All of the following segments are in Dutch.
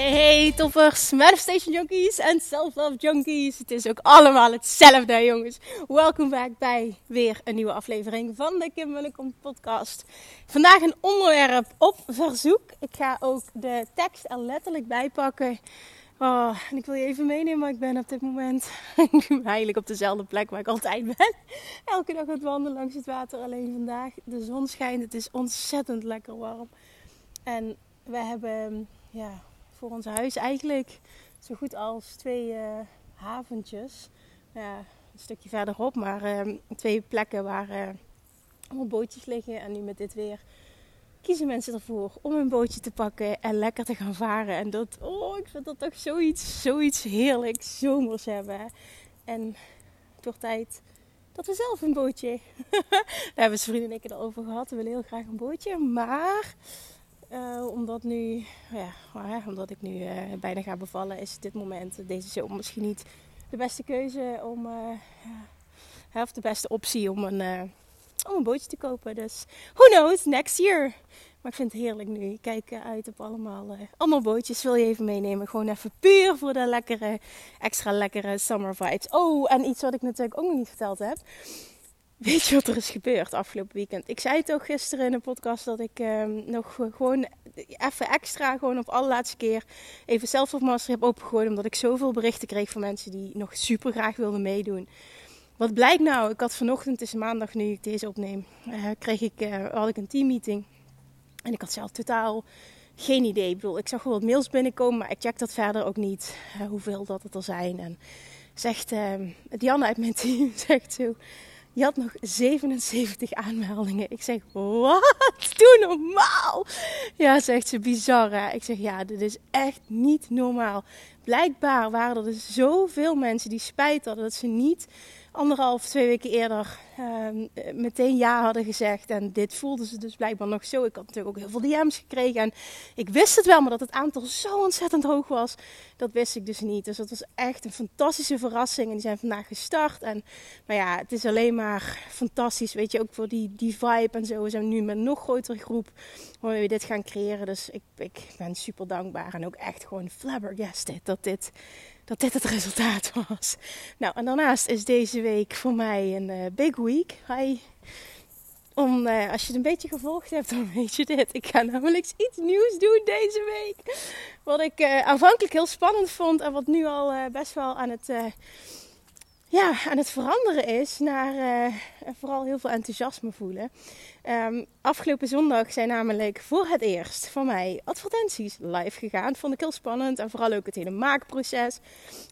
Hey, toppers, manifestation junkies en self-love junkies. Het is ook allemaal hetzelfde, jongens. Welkom back bij weer een nieuwe aflevering van de Kim Welkom podcast. Vandaag een onderwerp op verzoek. Ik ga ook de tekst er letterlijk bij pakken. Oh, en ik wil je even meenemen, maar ik ben op dit moment eigenlijk op dezelfde plek waar ik altijd ben. Elke dag het wandelen langs het water. Alleen vandaag, de zon schijnt, het is ontzettend lekker warm. En we hebben, ja, voor ons huis eigenlijk zo goed als twee uh, haventjes. Ja, een stukje verderop, maar uh, twee plekken waar uh, allemaal bootjes liggen. En nu met dit weer kiezen mensen ervoor om een bootje te pakken en lekker te gaan varen. En dat, oh, ik vind dat toch zoiets, zoiets heerlijk zomers hebben. En wordt tijd dat we zelf een bootje. Daar hebben ze vrienden en ik al over gehad. We willen heel graag een bootje, maar uh, omdat, nu, ja, omdat ik nu uh, bijna ga bevallen, is dit moment, deze zomer, misschien niet de beste keuze om, of de beste optie om een, om een bootje te kopen. Dus who knows, next year. Maar ik vind het heerlijk nu. Ik kijk uit op allemaal, allemaal bootjes. Wil je even meenemen? Gewoon even puur voor de lekkere, extra lekkere summer vibes. Oh, en iets wat ik natuurlijk ook nog niet verteld heb. Weet je wat er is gebeurd afgelopen weekend? Ik zei toch gisteren in een podcast dat ik um, nog gewoon even extra, gewoon op allerlaatste keer, even zelf op master heb opengegooid. Omdat ik zoveel berichten kreeg van mensen die nog super graag wilden meedoen. Wat blijkt nou? Ik had vanochtend, het is maandag nu ik deze opneem, uh, kreeg ik, uh, had ik een teammeeting. En ik had zelf totaal geen idee. Ik bedoel, ik zag wel wat mails binnenkomen, maar ik check dat verder ook niet. Uh, hoeveel dat het er zijn. En zegt Diana uit mijn team, zegt zo je had nog 77 aanmeldingen. Ik zeg, wat? Doe normaal. Ja, zegt ze, bizar? Ik zeg, ja, dit is echt niet normaal. Blijkbaar waren er dus zoveel mensen die spijt hadden dat ze niet anderhalf, twee weken eerder uh, meteen ja hadden gezegd. En dit voelden ze dus blijkbaar nog zo. Ik had natuurlijk ook heel veel DM's gekregen. En ik wist het wel, maar dat het aantal zo ontzettend hoog was, dat wist ik dus niet. Dus dat was echt een fantastische verrassing. En die zijn vandaag gestart. En maar ja, het is alleen maar fantastisch. Weet je, ook voor die, die vibe en zo. We zijn nu met een nog grotere groep waar we dit gaan creëren. Dus ik, ik ben super dankbaar. En ook echt gewoon flabbergasted dat dit dat dit het resultaat was. Nou, en daarnaast is deze week voor mij een uh, big week. Hi. Om, uh, als je het een beetje gevolgd hebt, dan weet je dit. Ik ga namelijk iets nieuws doen deze week. Wat ik uh, aanvankelijk heel spannend vond en wat nu al best wel aan het ja, aan het veranderen is naar uh, vooral heel veel enthousiasme voelen. Um, afgelopen zondag zijn namelijk voor het eerst van mij advertenties live gegaan. Vond ik heel spannend en vooral ook het hele maakproces.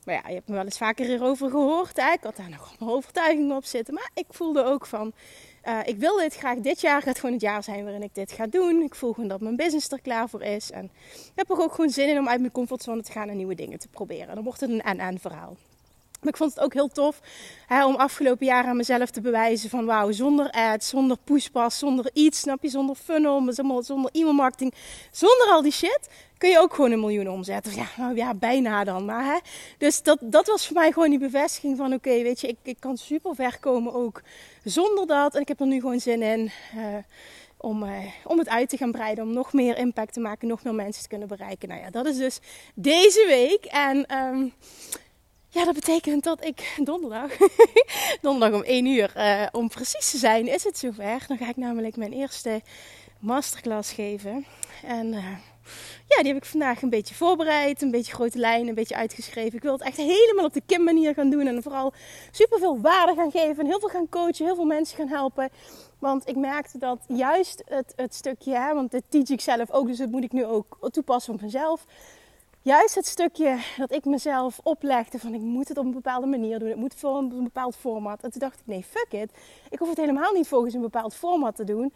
Maar ja, je hebt me wel eens vaker hierover gehoord. Ik had daar nog mijn overtuigingen op zitten. Maar ik voelde ook van, uh, ik wil dit graag. Dit jaar gaat gewoon het jaar zijn waarin ik dit ga doen. Ik voel gewoon dat mijn business er klaar voor is. En ik heb er ook gewoon zin in om uit mijn comfortzone te gaan en nieuwe dingen te proberen. Dan wordt het een en-en verhaal. Maar ik vond het ook heel tof hè, om afgelopen jaar aan mezelf te bewijzen van wauw, zonder ads, zonder pushpas, zonder iets, snap je, zonder funnel, zonder, e-mail marketing, zonder al die shit, kun je ook gewoon een miljoen omzetten. Ja, nou ja, bijna dan. Maar hè. Dus dat, dat was voor mij gewoon die bevestiging van oké, weet je, ik, ik kan super ver komen ook zonder dat. En ik heb er nu gewoon zin in. Uh, om, uh, om het uit te gaan breiden, om nog meer impact te maken, nog meer mensen te kunnen bereiken. Nou ja, dat is dus deze week. En um, ja, dat betekent dat ik donderdag, donderdag om 1 uur, uh, om precies te zijn, is het zover. Dan ga ik namelijk mijn eerste masterclass geven. En uh, ja, die heb ik vandaag een beetje voorbereid, een beetje grote lijnen, een beetje uitgeschreven. Ik wil het echt helemaal op de Kim manier gaan doen en vooral super veel waarde gaan geven. En heel veel gaan coachen, heel veel mensen gaan helpen. Want ik merkte dat juist het, het stukje, hè, want dit teach ik zelf ook, dus dat moet ik nu ook toepassen op mezelf juist het stukje dat ik mezelf oplegde van ik moet het op een bepaalde manier doen. Het moet volgens een bepaald format. En toen dacht ik nee, fuck it. Ik hoef het helemaal niet volgens een bepaald format te doen.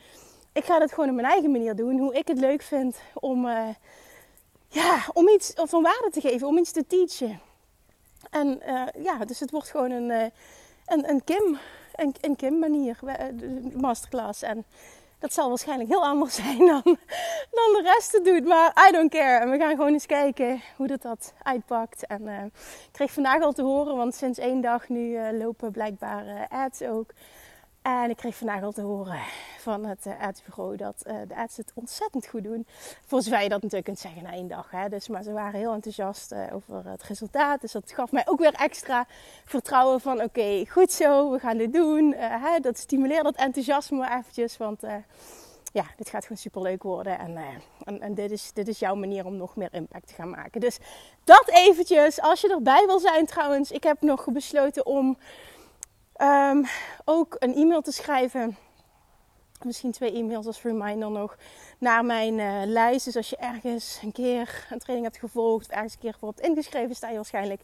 Ik ga het gewoon op mijn eigen manier doen. Hoe ik het leuk vind om, uh, ja, om iets van waarde te geven. Om iets te teachen. En uh, ja, dus het wordt gewoon een, uh, een, een Kim, een, een Kim manier. masterclass. En dat zal waarschijnlijk heel anders zijn dan, dan de rest doet. Maar I don't care. En we gaan gewoon eens kijken hoe dat, dat uitpakt. En uh, ik kreeg vandaag al te horen, want sinds één dag nu uh, lopen blijkbaar uh, ads ook. En ik kreeg vandaag al te horen van het uh, dat uh, de ads het ontzettend goed doen. Voor zover je dat natuurlijk kunt zeggen na één dag. Hè. Dus, maar ze waren heel enthousiast uh, over het resultaat. Dus dat gaf mij ook weer extra vertrouwen van oké, goed zo, we gaan dit doen. Hè, dat stimuleert dat enthousiasme eventjes. Want ja, dit gaat gewoon super leuk worden. En, en, en, dit, is, dit is jouw manier om nog meer impact te gaan maken. Dus dat eventjes. Als je erbij wil zijn trouwens. Ik heb nog besloten om Um, ook een e-mail te schrijven. Misschien twee e-mails als reminder nog. Naar mijn uh, lijst. Dus als je ergens een keer een training hebt gevolgd. Ergens een keer voor hebt ingeschreven. Sta je waarschijnlijk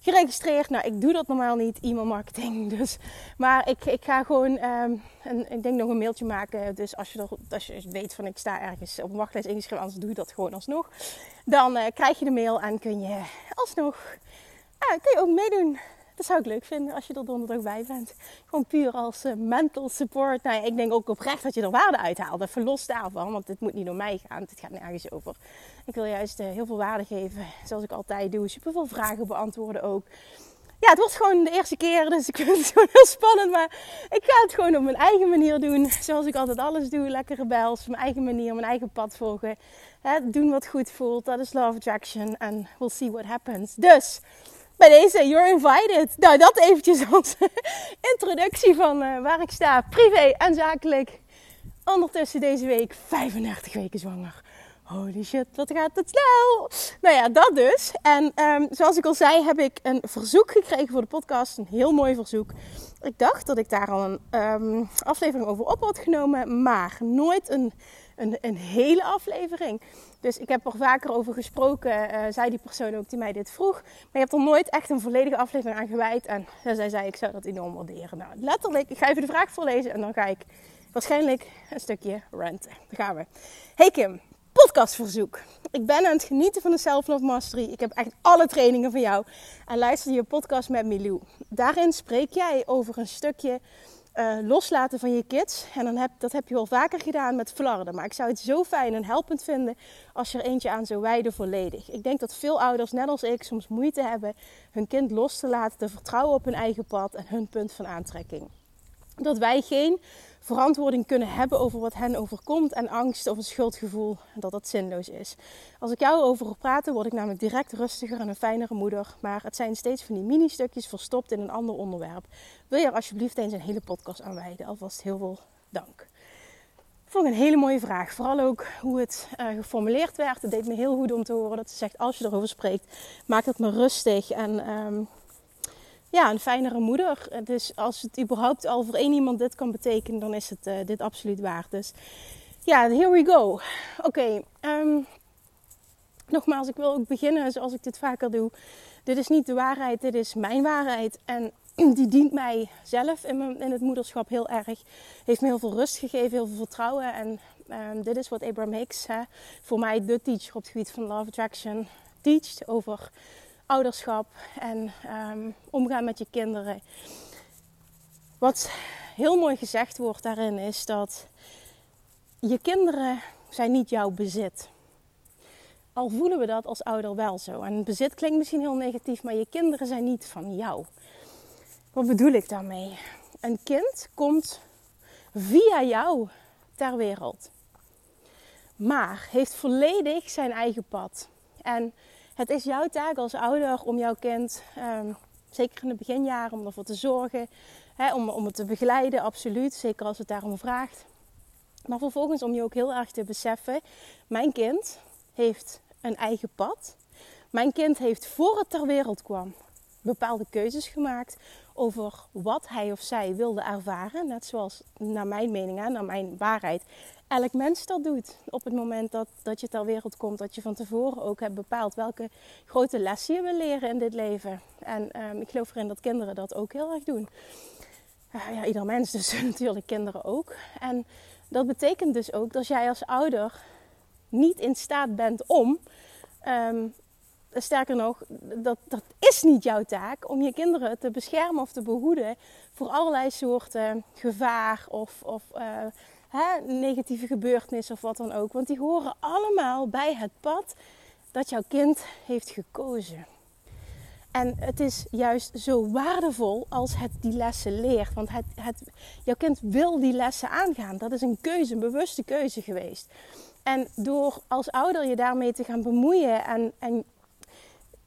geregistreerd. Nou, ik doe dat normaal niet. E-mail marketing. Dus, maar ik, ik ga gewoon. Um, een, ik denk nog een mailtje maken. Dus als je, als je weet van ik sta ergens op een wachtlijst ingeschreven. Anders doe je dat gewoon alsnog. Dan uh, krijg je de mail. En kun je alsnog. Uh, kun je ook meedoen dat zou ik leuk vinden als je er donderdag bij bent. Gewoon puur als uh, mental support. Nou ik denk ook oprecht dat je er waarde uithaalt. Even los daarvan, want dit moet niet door mij gaan. Dit gaat nergens over. Ik wil juist uh, heel veel waarde geven, zoals ik altijd doe. Super veel vragen beantwoorden ook. Ja, het wordt gewoon de eerste keer, dus ik vind het gewoon heel spannend. Maar ik ga het gewoon op mijn eigen manier doen. Zoals ik altijd alles doe. Lekker rebels, mijn eigen manier, mijn eigen pad volgen. Hè, doen wat goed voelt, dat is love attraction. En we'll see what happens. Dus bij deze, you're invited. Nou, dat eventjes als introductie van uh, waar ik sta, privé en zakelijk. Ondertussen deze week 35 weken zwanger. Holy shit, wat gaat het snel! Nou ja, dat dus. En um, zoals ik al zei, heb ik een verzoek gekregen voor de podcast. Een heel mooi verzoek. Ik dacht dat ik daar al een um, aflevering over op had genomen, maar nooit een, een, een hele aflevering. Dus ik heb er vaker over gesproken, uh, zei die persoon ook die mij dit vroeg. Maar je hebt er nooit echt een volledige aflevering aan gewijd. En zij zei, ik zou dat enorm waarderen. Nou, letterlijk, ik ga even de vraag voorlezen en dan ga ik waarschijnlijk een stukje ranten. Daar gaan we. Hey Kim, podcastverzoek. Ik ben aan het genieten van de Self Love Mastery. Ik heb echt alle trainingen van jou. En luister je podcast met Milou. Daarin spreek jij over een stukje uh, loslaten van je kids. En dan heb, dat heb je wel vaker gedaan met flarden. Maar ik zou het zo fijn en helpend vinden als je er eentje aan zou wijden volledig. Ik denk dat veel ouders, net als ik, soms moeite hebben hun kind los te laten, te vertrouwen op hun eigen pad en hun punt van aantrekking. Dat wij geen verantwoording kunnen hebben over wat hen overkomt en angst of een schuldgevoel dat dat zinloos is. Als ik jou over praten, word ik namelijk direct rustiger en een fijnere moeder. Maar het zijn steeds van die mini-stukjes verstopt in een ander onderwerp. Wil je er alsjeblieft eens een hele podcast aan wijden? Alvast heel veel dank. Vond ik een hele mooie vraag. Vooral ook hoe het uh, geformuleerd werd. Het deed me heel goed om te horen dat ze zegt: als je erover spreekt, maak het me rustig. En um, ja, een fijnere moeder. Dus als het überhaupt al voor één iemand dit kan betekenen, dan is het uh, dit absoluut waard. Dus ja, here we go. Oké, um, nogmaals, ik wil ook beginnen zoals ik dit vaker doe. Dit is niet de waarheid, dit is mijn waarheid. En die dient mij zelf in, mijn, in het moederschap heel erg. Heeft me heel veel rust gegeven, heel veel vertrouwen. En um, dit is wat Abraham Hicks, hè, voor mij de teacher op het gebied van Love Attraction, teacht over ouderschap en um, omgaan met je kinderen. Wat heel mooi gezegd wordt daarin is dat je kinderen zijn niet jouw bezit. Al voelen we dat als ouder wel zo. En bezit klinkt misschien heel negatief, maar je kinderen zijn niet van jou. Wat bedoel ik daarmee? Een kind komt via jou ter wereld. Maar heeft volledig zijn eigen pad. En het is jouw taak als ouder om jouw kind, um, zeker in de beginjaren, om ervoor te zorgen, hè, om, om het te begeleiden, absoluut. Zeker als het daarom vraagt. Maar vervolgens om je ook heel erg te beseffen: mijn kind heeft een eigen pad. Mijn kind heeft voor het ter wereld kwam bepaalde keuzes gemaakt over wat hij of zij wilde ervaren. Net zoals naar mijn mening, naar mijn waarheid, elk mens dat doet. Op het moment dat, dat je ter wereld komt, dat je van tevoren ook hebt bepaald welke grote lessen je wil leren in dit leven. En ehm, ik geloof erin dat kinderen dat ook heel erg doen. Uh, ja, ieder mens, dus natuurlijk kinderen ook. En dat betekent dus ook dat jij als ouder niet in staat bent om. Ehm, sterker nog, dat, dat is niet jouw taak om je kinderen te beschermen of te behoeden voor allerlei soorten gevaar of, of uh, hè, negatieve gebeurtenissen of wat dan ook. Want die horen allemaal bij het pad dat jouw kind heeft gekozen. En het is juist zo waardevol als het die lessen leert. Want het, het, jouw kind wil die lessen aangaan. Dat is een keuze, een bewuste keuze geweest. En door als ouder je daarmee te gaan bemoeien en, en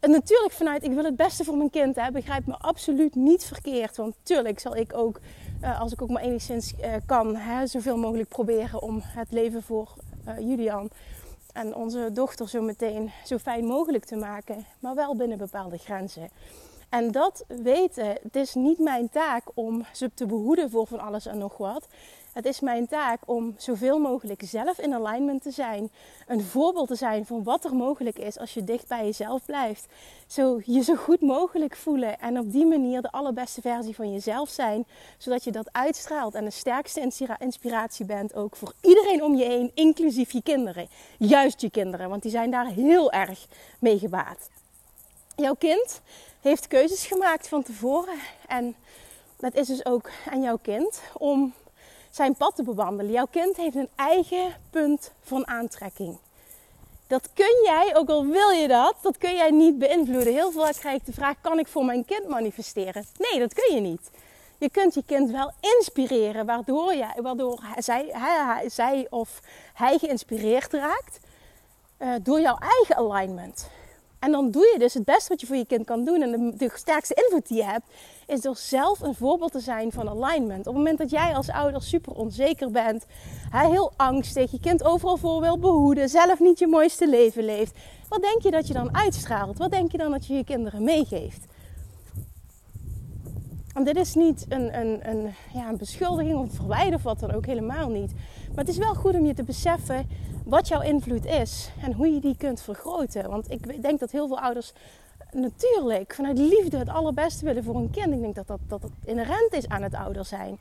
natuurlijk vanuit, ik wil het beste voor mijn kind. Hè, begrijp me absoluut niet verkeerd. Want natuurlijk zal ik ook, uh, als ik ook maar enigszins uh, kan, hè, zoveel mogelijk proberen om het leven voor uh, Julian en onze dochter zo meteen zo fijn mogelijk te maken. Maar wel binnen bepaalde grenzen. En dat weten, het is niet mijn taak om ze te behoeden voor van alles en nog wat. Het is mijn taak om zoveel mogelijk zelf in alignment te zijn. Een voorbeeld te zijn van wat er mogelijk is als je dicht bij jezelf blijft. Zo je zo goed mogelijk voelen en op die manier de allerbeste versie van jezelf zijn. Zodat je dat uitstraalt en de sterkste inspiratie bent ook voor iedereen om je heen, inclusief je kinderen. Juist je kinderen, want die zijn daar heel erg mee gebaat. Jouw kind heeft keuzes gemaakt van tevoren en dat is dus ook aan jouw kind om zijn pad te bewandelen. Jouw kind heeft een eigen punt van aantrekking. Dat kun jij, ook al wil je dat, dat kun jij niet beïnvloeden. Heel veel krijg ik de vraag: kan ik voor mijn kind manifesteren? Nee, dat kun je niet. Je kunt je kind wel inspireren, waardoor, jij, waardoor zij, hij, zij of hij geïnspireerd raakt uh, door jouw eigen alignment. En dan doe je dus het beste wat je voor je kind kan doen. En de, de, sterkste invloed die je hebt, is door zelf een voorbeeld te zijn van alignment. Op het moment dat jij als ouder super onzeker bent, heel angstig, je kind overal voor wil behoeden, zelf niet je mooiste leven leeft. Wat denk je dat je dan uitstraalt? Wat denk je dan dat je je kinderen meegeeft? En dit is niet een, een, een, ja, een beschuldiging of verwijder of wat dan ook, helemaal niet. Maar het is wel goed om je te beseffen wat jouw invloed is en hoe je die kunt vergroten. Want ik denk dat heel veel ouders natuurlijk vanuit liefde het allerbeste willen voor een kind. Ik denk dat dat, dat inherent is aan het ouder zijn.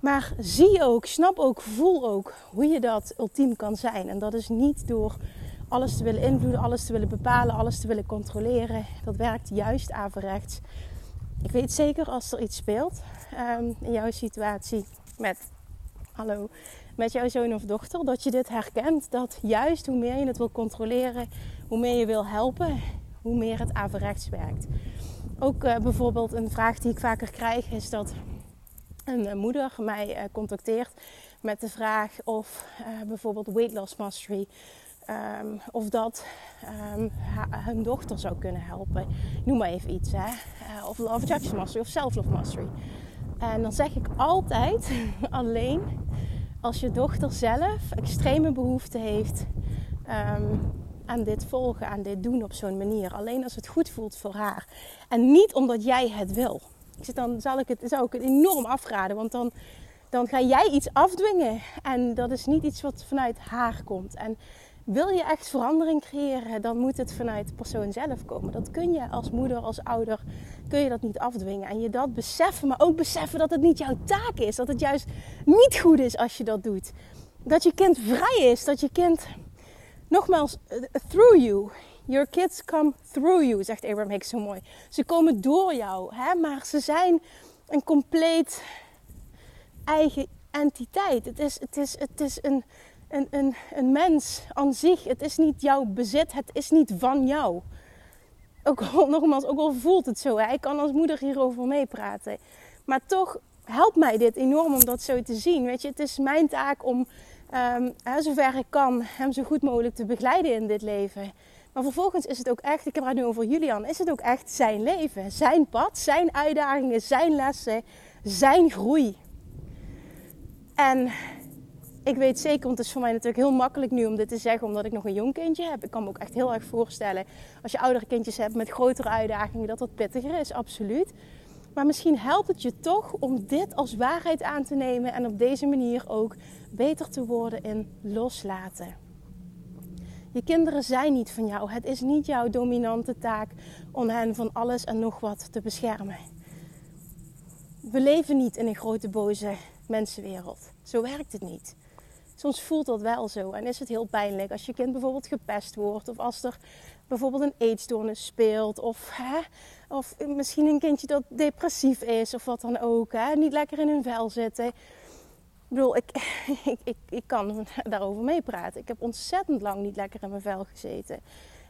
Maar zie ook, snap ook, voel ook hoe je dat ultiem kan zijn. En dat is niet door alles te willen invloeden, alles te willen bepalen, alles te willen controleren. Dat werkt juist averechts. Ik weet zeker als er iets speelt um, in jouw situatie met, hallo, met jouw zoon of dochter, dat je dit herkent. Dat juist hoe meer je het wil controleren, hoe meer je wil helpen, hoe meer het averechts werkt. Ook uh, bijvoorbeeld een vraag die ik vaker krijg is dat een uh, moeder mij uh, contacteert met de vraag of bijvoorbeeld weight loss mastery Um, of dat um, hun dochter zou kunnen helpen. Noem maar even iets. Hè? Of Love Attraction Mastery of Self Love Mastery. En dan zeg ik altijd alleen als je dochter zelf extreme behoefte heeft um, aan dit volgen, aan dit doen op zo'n manier. Alleen als het goed voelt voor haar. En niet omdat jij het wil. Dan zal ik het, zou ik het enorm afraden. Want dan, dan ga jij iets afdwingen. En dat is niet iets wat vanuit haar komt. En wil je echt verandering creëren, dan moet het vanuit de persoon zelf komen. Dat kun je als moeder, als ouder, kun je dat niet afdwingen. En je dat beseffen, maar ook beseffen dat het niet jouw taak is. Dat het juist niet goed is als je dat doet. Dat je kind vrij is, dat je kind, nogmaals, eh, through you. Your kids come through you, zegt Abraham Hicks zo mooi. Ze komen door jou, hè? maar ze zijn een compleet eigen entiteit. Het is, het is, het is een een, een, mens aan zich. Het is niet jouw bezit, het is niet van jou. Ook al, nogmaals, ook al voelt het zo. Hè? Ik kan als moeder hierover meepraten. Maar toch helpt mij dit enorm om dat zo te zien. Weet je, het is mijn taak om, um, hè, zover ik kan, hem zo goed mogelijk te begeleiden in dit leven. Maar vervolgens is het ook echt, ik heb het nu over Julian, is het ook echt zijn leven, zijn pad, zijn uitdagingen, zijn lessen, zijn groei. En ik weet zeker, want het is voor mij natuurlijk heel makkelijk nu om dit te zeggen, omdat ik nog een jong kindje heb. Ik kan me ook echt heel erg voorstellen, als je oudere kindjes hebt met grotere uitdagingen, dat dat pittiger is, absoluut. Maar misschien helpt het je toch om dit als waarheid aan te nemen en op deze manier ook beter te worden in loslaten. Je kinderen zijn niet van jou. Het is niet jouw dominante taak om hen van alles en nog wat te beschermen. We leven niet in een grote boze mensenwereld. Zo werkt het niet. Soms voelt dat wel zo en is het heel pijnlijk als je kind bijvoorbeeld gepest wordt of als er bijvoorbeeld een eetstoornis speelt of, hè, of misschien een kindje dat depressief is of wat dan ook, hè, niet lekker in hun vel zitten. Ik bedoel, ik, ik, ik, ik kan daarover meepraten. Ik heb ontzettend lang niet lekker in mijn vel gezeten.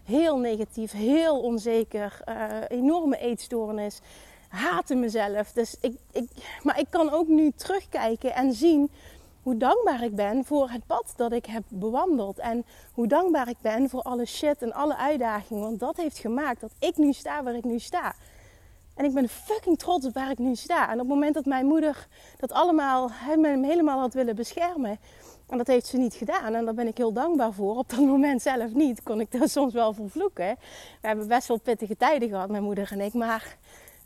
Heel negatief, heel onzeker, uh, enorme eetstoornis, haatte mezelf. Dus ik, ik, maar ik kan ook nu terugkijken en zien hoe dankbaar ik ben voor het pad dat ik heb bewandeld. En hoe dankbaar ik ben voor alle shit en alle uitdagingen. Want dat heeft gemaakt dat ik nu sta waar ik nu sta. En ik ben fucking trots op waar ik nu sta. En op het moment dat mijn moeder dat allemaal, hem helemaal had willen beschermen. En dat heeft ze niet gedaan. En daar ben ik heel dankbaar voor. Op dat moment zelf niet. Kon ik daar soms wel voor vloeken. We hebben best wel pittige tijden gehad, mijn moeder en ik. Maar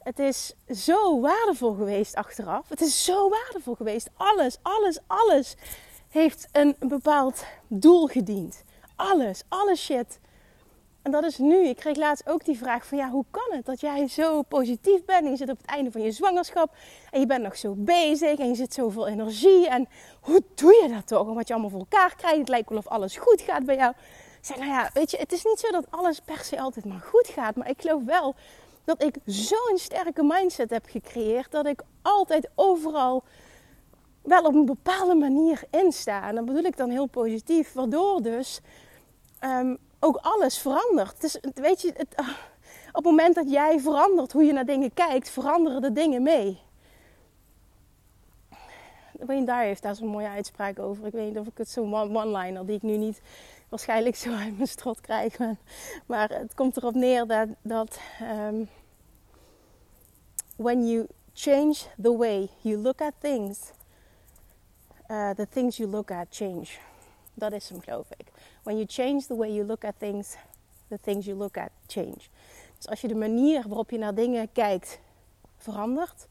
het is zo waardevol geweest achteraf. Het is zo waardevol geweest. Alles, alles, alles heeft een bepaald doel gediend. Alles, alle shit. En dat is nu. Ik kreeg laatst ook die vraag van ja, hoe kan het dat jij zo positief bent en je zit op het einde van je zwangerschap en je bent nog zo bezig en je zit zoveel energie en hoe doe je dat toch? Wat je allemaal voor elkaar krijgt. Het lijkt wel of alles goed gaat bij jou. Ik zei nou ja, weet je, het is niet zo dat alles per se altijd maar goed gaat, maar ik geloof wel dat ik zo'n sterke mindset heb gecreëerd dat ik altijd overal wel op een bepaalde manier insta. En dat bedoel ik dan heel positief, waardoor dus um, ook alles verandert. Dus weet je, het, ah, op het moment dat jij verandert hoe je naar dingen kijkt, veranderen de dingen mee. Wayne Dyer heeft daar zo'n mooie uitspraak over. Ik weet niet of ik het zo'n one-liner die ik nu niet waarschijnlijk zo uit mijn strot krijg. Maar het komt erop neer dat, dat um, when you change the way you look at things, uh, the things you look at change. Dat is hem, geloof ik. When you change the way you look at things, the things you look at change. Dus als je de manier waarop je naar dingen kijkt verandert,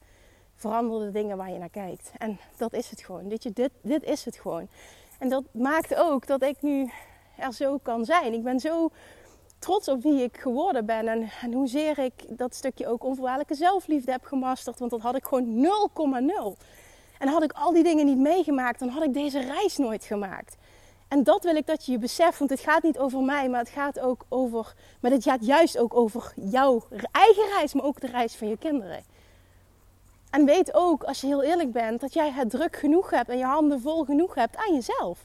veranderen de dingen waar je naar kijkt. En dat is het gewoon. Dit, dit, dit is het gewoon. En dat maakt ook dat ik nu er zo kan zijn. Ik ben zo trots op wie ik geworden ben. En, en hoezeer ik dat stukje ook onvoorwaardelijke zelfliefde heb gemasterd. Want dat had ik gewoon 0,0. En had ik al die dingen niet meegemaakt, dan had ik deze reis nooit gemaakt. En dat wil ik dat je je beseft, want het gaat niet over mij, maar het gaat ook over, maar het gaat juist ook over jouw eigen reis, maar ook de reis van je kinderen. En weet ook, als je heel eerlijk bent, dat jij het druk genoeg hebt en je handen vol genoeg hebt aan jezelf.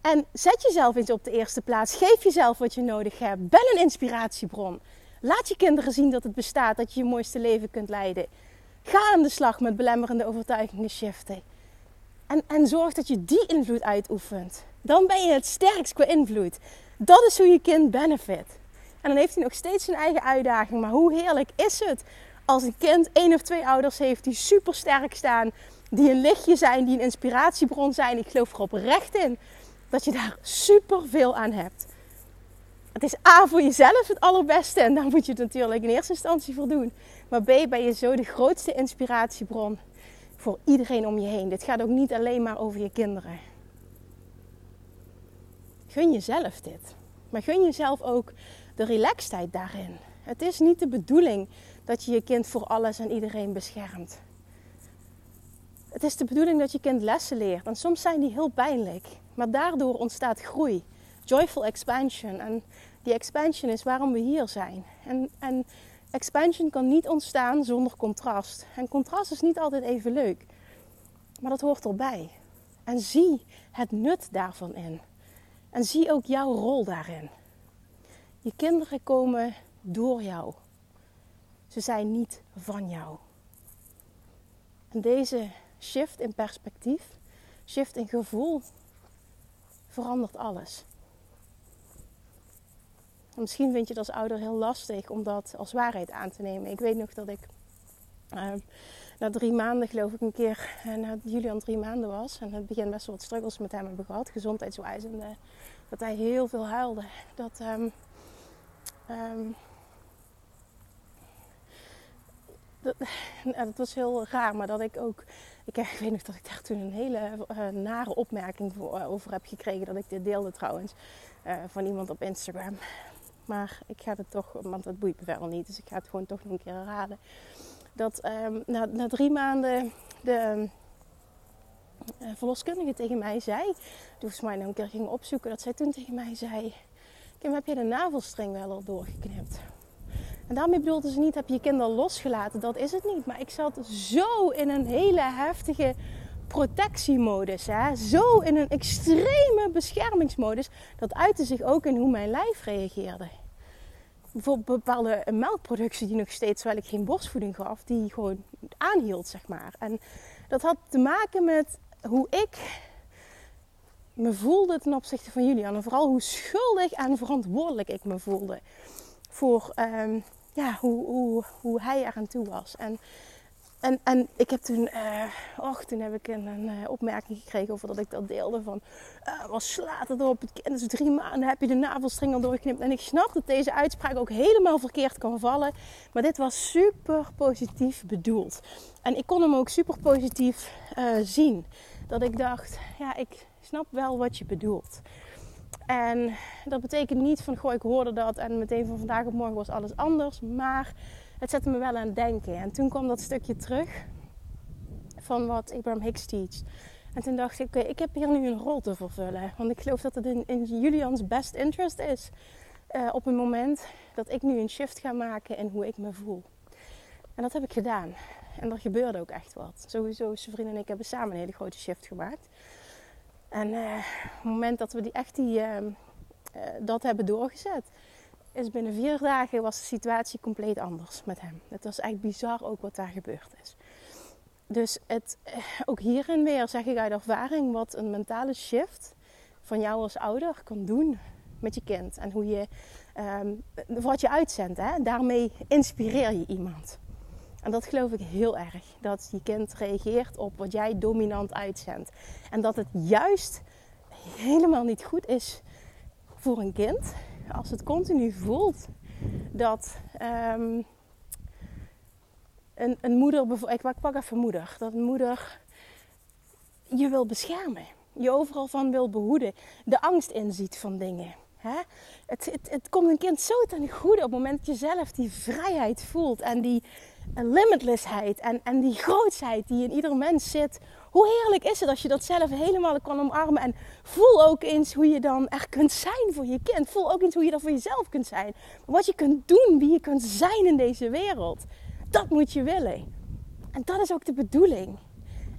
En zet jezelf eens op de eerste plaats. Geef jezelf wat je nodig hebt. Ben een inspiratiebron. Laat je kinderen zien dat het bestaat, dat je je mooiste leven kunt leiden. Ga aan de slag met belemmerende overtuigingen shiften. En, en zorg dat je die invloed uitoefent. Dan ben je het sterkst qua invloed. Dat is hoe je kind benefit. En dan heeft hij nog steeds zijn eigen uitdaging. Maar hoe heerlijk is het als een kind één of twee ouders heeft die super sterk staan. Die een lichtje zijn, die een inspiratiebron zijn. Ik geloof er oprecht in dat je daar super veel aan hebt. Het is A voor jezelf het allerbeste en daar moet je het natuurlijk in eerste instantie voor doen. Maar B ben je zo de grootste inspiratiebron voor iedereen om je heen. Dit gaat ook niet alleen maar over je kinderen. Gun jezelf dit. Maar gun jezelf ook de relaxedheid daarin. Het is niet de bedoeling dat je je kind voor alles en iedereen beschermt. Het is de bedoeling dat je kind lessen leert. En soms zijn die heel pijnlijk. Maar daardoor ontstaat groei. Joyful expansion. En die expansion is waarom we hier zijn. En, en expansion kan niet ontstaan zonder contrast. En contrast is niet altijd even leuk. Maar dat hoort erbij. En zie het nut daarvan in. En zie ook jouw rol daarin. Je kinderen komen door jou. Ze zijn niet van jou. En deze shift in perspectief, shift in gevoel, verandert alles. misschien vind je het als ouder heel lastig om dat als waarheid aan te nemen. Ik weet nog dat ik uh, na drie maanden, geloof ik, een keer uh, Julian drie maanden was. En het begin best wel wat struggles met hem hebben gehad, gezondheidswijs. En dat hij heel veel huilde. Dat, um, um, dat, dat, was heel raar, maar dat ik ook. Ik, ik weet nog dat ik daar toen een hele uh, nare opmerking uh, over heb gekregen. Dat ik dit deelde trouwens. Van iemand op Instagram. Maar ik ga het toch, want het boeit me verder niet. Dus ik ga het gewoon toch nog een keer herhalen. Dat um, na, na, drie maanden de verloskundige tegen mij zei. Die volgens mij nog een keer ging opzoeken. Dat zij toen tegen mij zei. Kim, heb je de navelstreng wel al doorgeknipt? En daarmee bedoelde ze niet, heb je je losgelaten? Dat is het niet. Maar ik zat zo in een hele heftige protectiemodus. Hè? Zo in een extreme beschermingsmodus. Dat uitte zich ook in hoe mijn lijf reageerde. Bijvoorbeeld bepaalde melkproductie die nog steeds, terwijl ik geen borstvoeding gaf, die gewoon aanhield, zeg maar. En dat had te maken met hoe ik me voelde ten opzichte van Julian. En vooral hoe schuldig en verantwoordelijk ik me voelde. Voor um, ja, hoe, hoe, hoe hij er aan toe was. En, en, en ik heb toen, uh, och, toen heb ik een, een uh, opmerking gekregen over dat ik dat deelde van, uh, wat slaat het op, het kind is drie maanden, heb je de navelstreng al doorgeknipt. En ik snap dat deze uitspraak ook helemaal verkeerd kan vallen, maar dit was super positief bedoeld. En ik kon hem ook super positief zien. Dat ik dacht, ja, ik snap wel wat je bedoelt. En dat betekent niet van, goh, ik hoorde dat en meteen van vandaag op morgen was alles anders. Maar het zette me wel aan het denken. En toen kwam dat stukje terug van wat Abraham Hicks teach. En toen dacht ik, oké, ik heb hier nu een rol te vervullen. Want ik geloof dat het in, Julians best interest is. Uh, op een moment dat ik nu een shift ga maken in hoe ik me voel. En dat heb ik gedaan. En er gebeurde ook echt wat. Sowieso, zijn vriend en ik hebben samen een hele grote shift gemaakt. En op het moment dat we die echt die, uh, uh, dat hebben doorgezet, is binnen vier dagen was de situatie compleet anders met hem. Het was echt bizar ook wat daar gebeurd is. Dus het, ook hierin weer zeg ik uit ervaring wat een mentale shift van jou als ouder kan doen met je kind. En hoe je, um, wat je uitzendt. Hè? Daarmee inspireer je iemand. En dat geloof ik heel erg. Dat je kind reageert op wat jij dominant uitzendt. En dat het juist helemaal niet goed is voor een kind als het continu voelt dat um, een, een moeder, ik pak even moeder, dat een moeder je wil beschermen, je overal van wil behoeden, de angst inziet van dingen. Het, het, het komt een kind zo ten goede op het moment dat je zelf die vrijheid voelt en die limitlessheid en, en die grootsheid die in ieder mens zit. Hoe heerlijk is het als je dat zelf helemaal kan omarmen. En voel ook eens hoe je dan er kunt zijn voor je kind. Voel ook eens hoe je dat voor jezelf kunt zijn. Wat je kunt doen, wie je kunt zijn in deze wereld. Dat moet je willen. En dat is ook de bedoeling.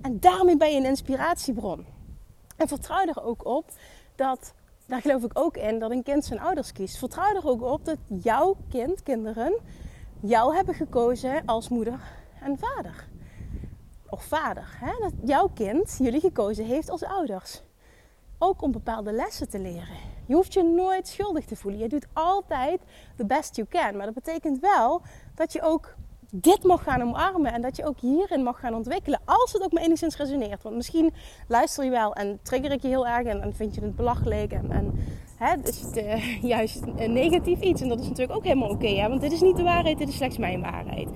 En daarmee ben je een inspiratiebron. En vertrouw er ook op dat, daar geloof ik ook in, dat een kind zijn ouders kiest. Vertrouw er ook op dat jouw kind, kinderen, jou hebben gekozen als moeder en vader. Of vader. Hè? Dat jouw kind jullie gekozen heeft als ouders. Ook om bepaalde lessen te leren. Je hoeft je nooit schuldig te voelen. Je doet altijd the best you can. Maar dat betekent wel dat je ook dit mag gaan omarmen. En dat je ook hierin mag gaan ontwikkelen. Als het ook maar enigszins resoneert. Want misschien luister je wel en trigger ik je heel erg. En, en vind je het belachelijk. En, en hè, is het uh, juist een negatief iets. En dat is natuurlijk ook helemaal oké. Want dit is niet de waarheid. Dit is slechts mijn waarheid.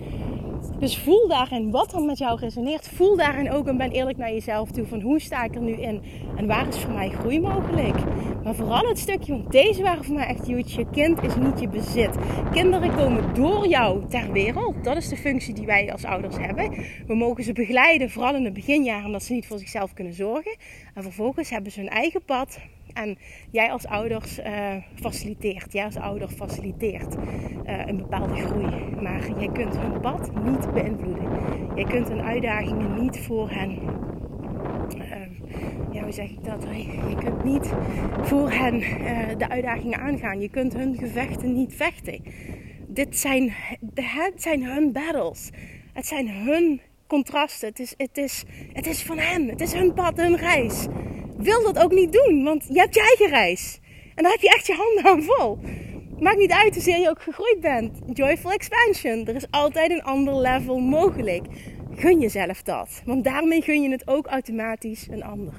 Dus voel daarin wat er met jou resoneert. Voel daarin ook en ben eerlijk naar jezelf toe. Van hoe sta ik er nu in? En waar is voor mij groei mogelijk? Maar vooral het stukje, want deze waren voor mij echt huge. Je kind is niet je bezit. Kinderen komen door jou ter wereld. Dat is de functie die wij als ouders hebben. We mogen ze begeleiden, vooral in de beginjaren, omdat ze niet voor zichzelf kunnen zorgen. En vervolgens hebben ze hun eigen pad. En jij als ouders uh, faciliteert, jij als ouder faciliteert uh, een bepaalde groei. Maar jij kunt hun pad niet beïnvloeden. Jij kunt hun uitdagingen niet voor hen. Uh, ja, hoe zeg ik dat? Je kunt niet voor hen uh, de uitdagingen aangaan. Je kunt hun gevechten niet vechten. Dit zijn, het zijn hun battles. Het zijn hun contrasten. Het is, het, is, het is van hen. Het is hun pad, hun reis wil dat ook niet doen, want je hebt je eigen reis. En daar heb je echt je handen aan vol. Maakt niet uit hoezeer je ook gegroeid bent. Joyful expansion. Er is altijd een ander level mogelijk. Gun jezelf dat. Want daarmee gun je het ook automatisch een ander.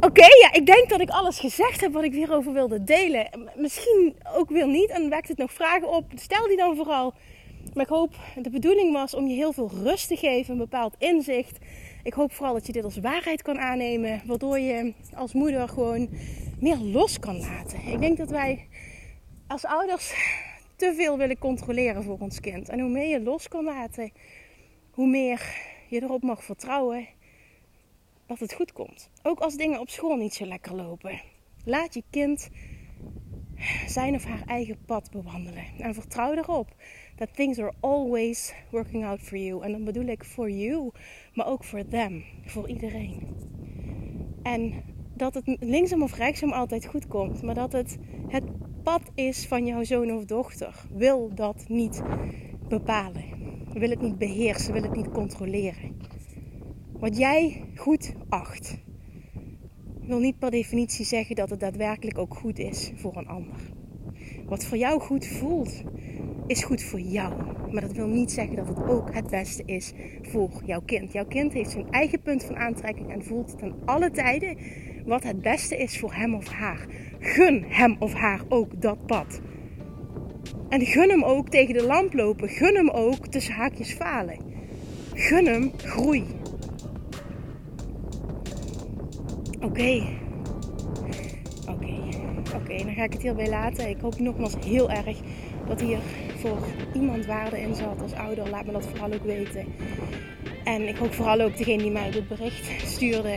Oké, ja, ik denk dat ik alles gezegd heb wat ik hierover wilde delen. Misschien ook weer niet en wekt het nog vragen op. Stel die dan vooral. Maar ik hoop, de bedoeling was om je heel veel rust te geven, een bepaald inzicht. Ik hoop vooral dat je dit als waarheid kan aannemen, waardoor je als moeder gewoon meer los kan laten. Ik denk dat wij als ouders te veel willen controleren voor ons kind. En hoe meer je los kan laten, hoe meer je erop mag vertrouwen dat het goed komt. Ook als dingen op school niet zo lekker lopen. Laat je kind zijn of haar eigen pad bewandelen. En vertrouw erop dat things are always working out for you. En dan bedoel ik for you, maar ook voor them, voor iedereen. En dat het linksom of rechtsom altijd goed komt, maar dat het het pad is van jouw zoon of dochter. Wil dat niet bepalen. Wil het niet beheersen, wil het niet controleren. Wat jij goed acht, wil niet per definitie zeggen dat het daadwerkelijk ook goed is voor een ander. Wat voor jou goed voelt, is goed voor jou. Maar dat wil niet zeggen dat het ook het beste is voor jouw kind. Jouw kind heeft zijn eigen punt van aantrekking en voelt ten alle tijden wat het beste is voor hem of haar. Gun hem of haar ook dat pad. En gun hem ook tegen de lamp lopen. Gun hem ook tussen haakjes falen. Gun hem groei. Oké. Oké. Oké, dan ga ik het hierbij laten. Ik hoop nogmaals heel erg dat hier voor iemand waarde in zat als ouder. Laat me dat vooral ook weten. En ik hoop vooral ook degene die mij dit bericht stuurde.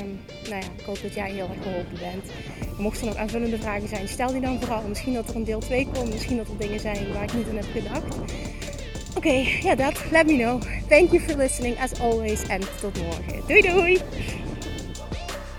Um, nou ja, ik hoop dat jij heel erg geholpen bent. Mochten er nog aanvullende vragen zijn, stel die dan vooral. Misschien dat er een deel 2 komt. Misschien dat er dingen zijn waar ik niet aan heb gedacht. Oké, ja dat. Let me know. Thank you for listening as always. En tot morgen. Doei doei!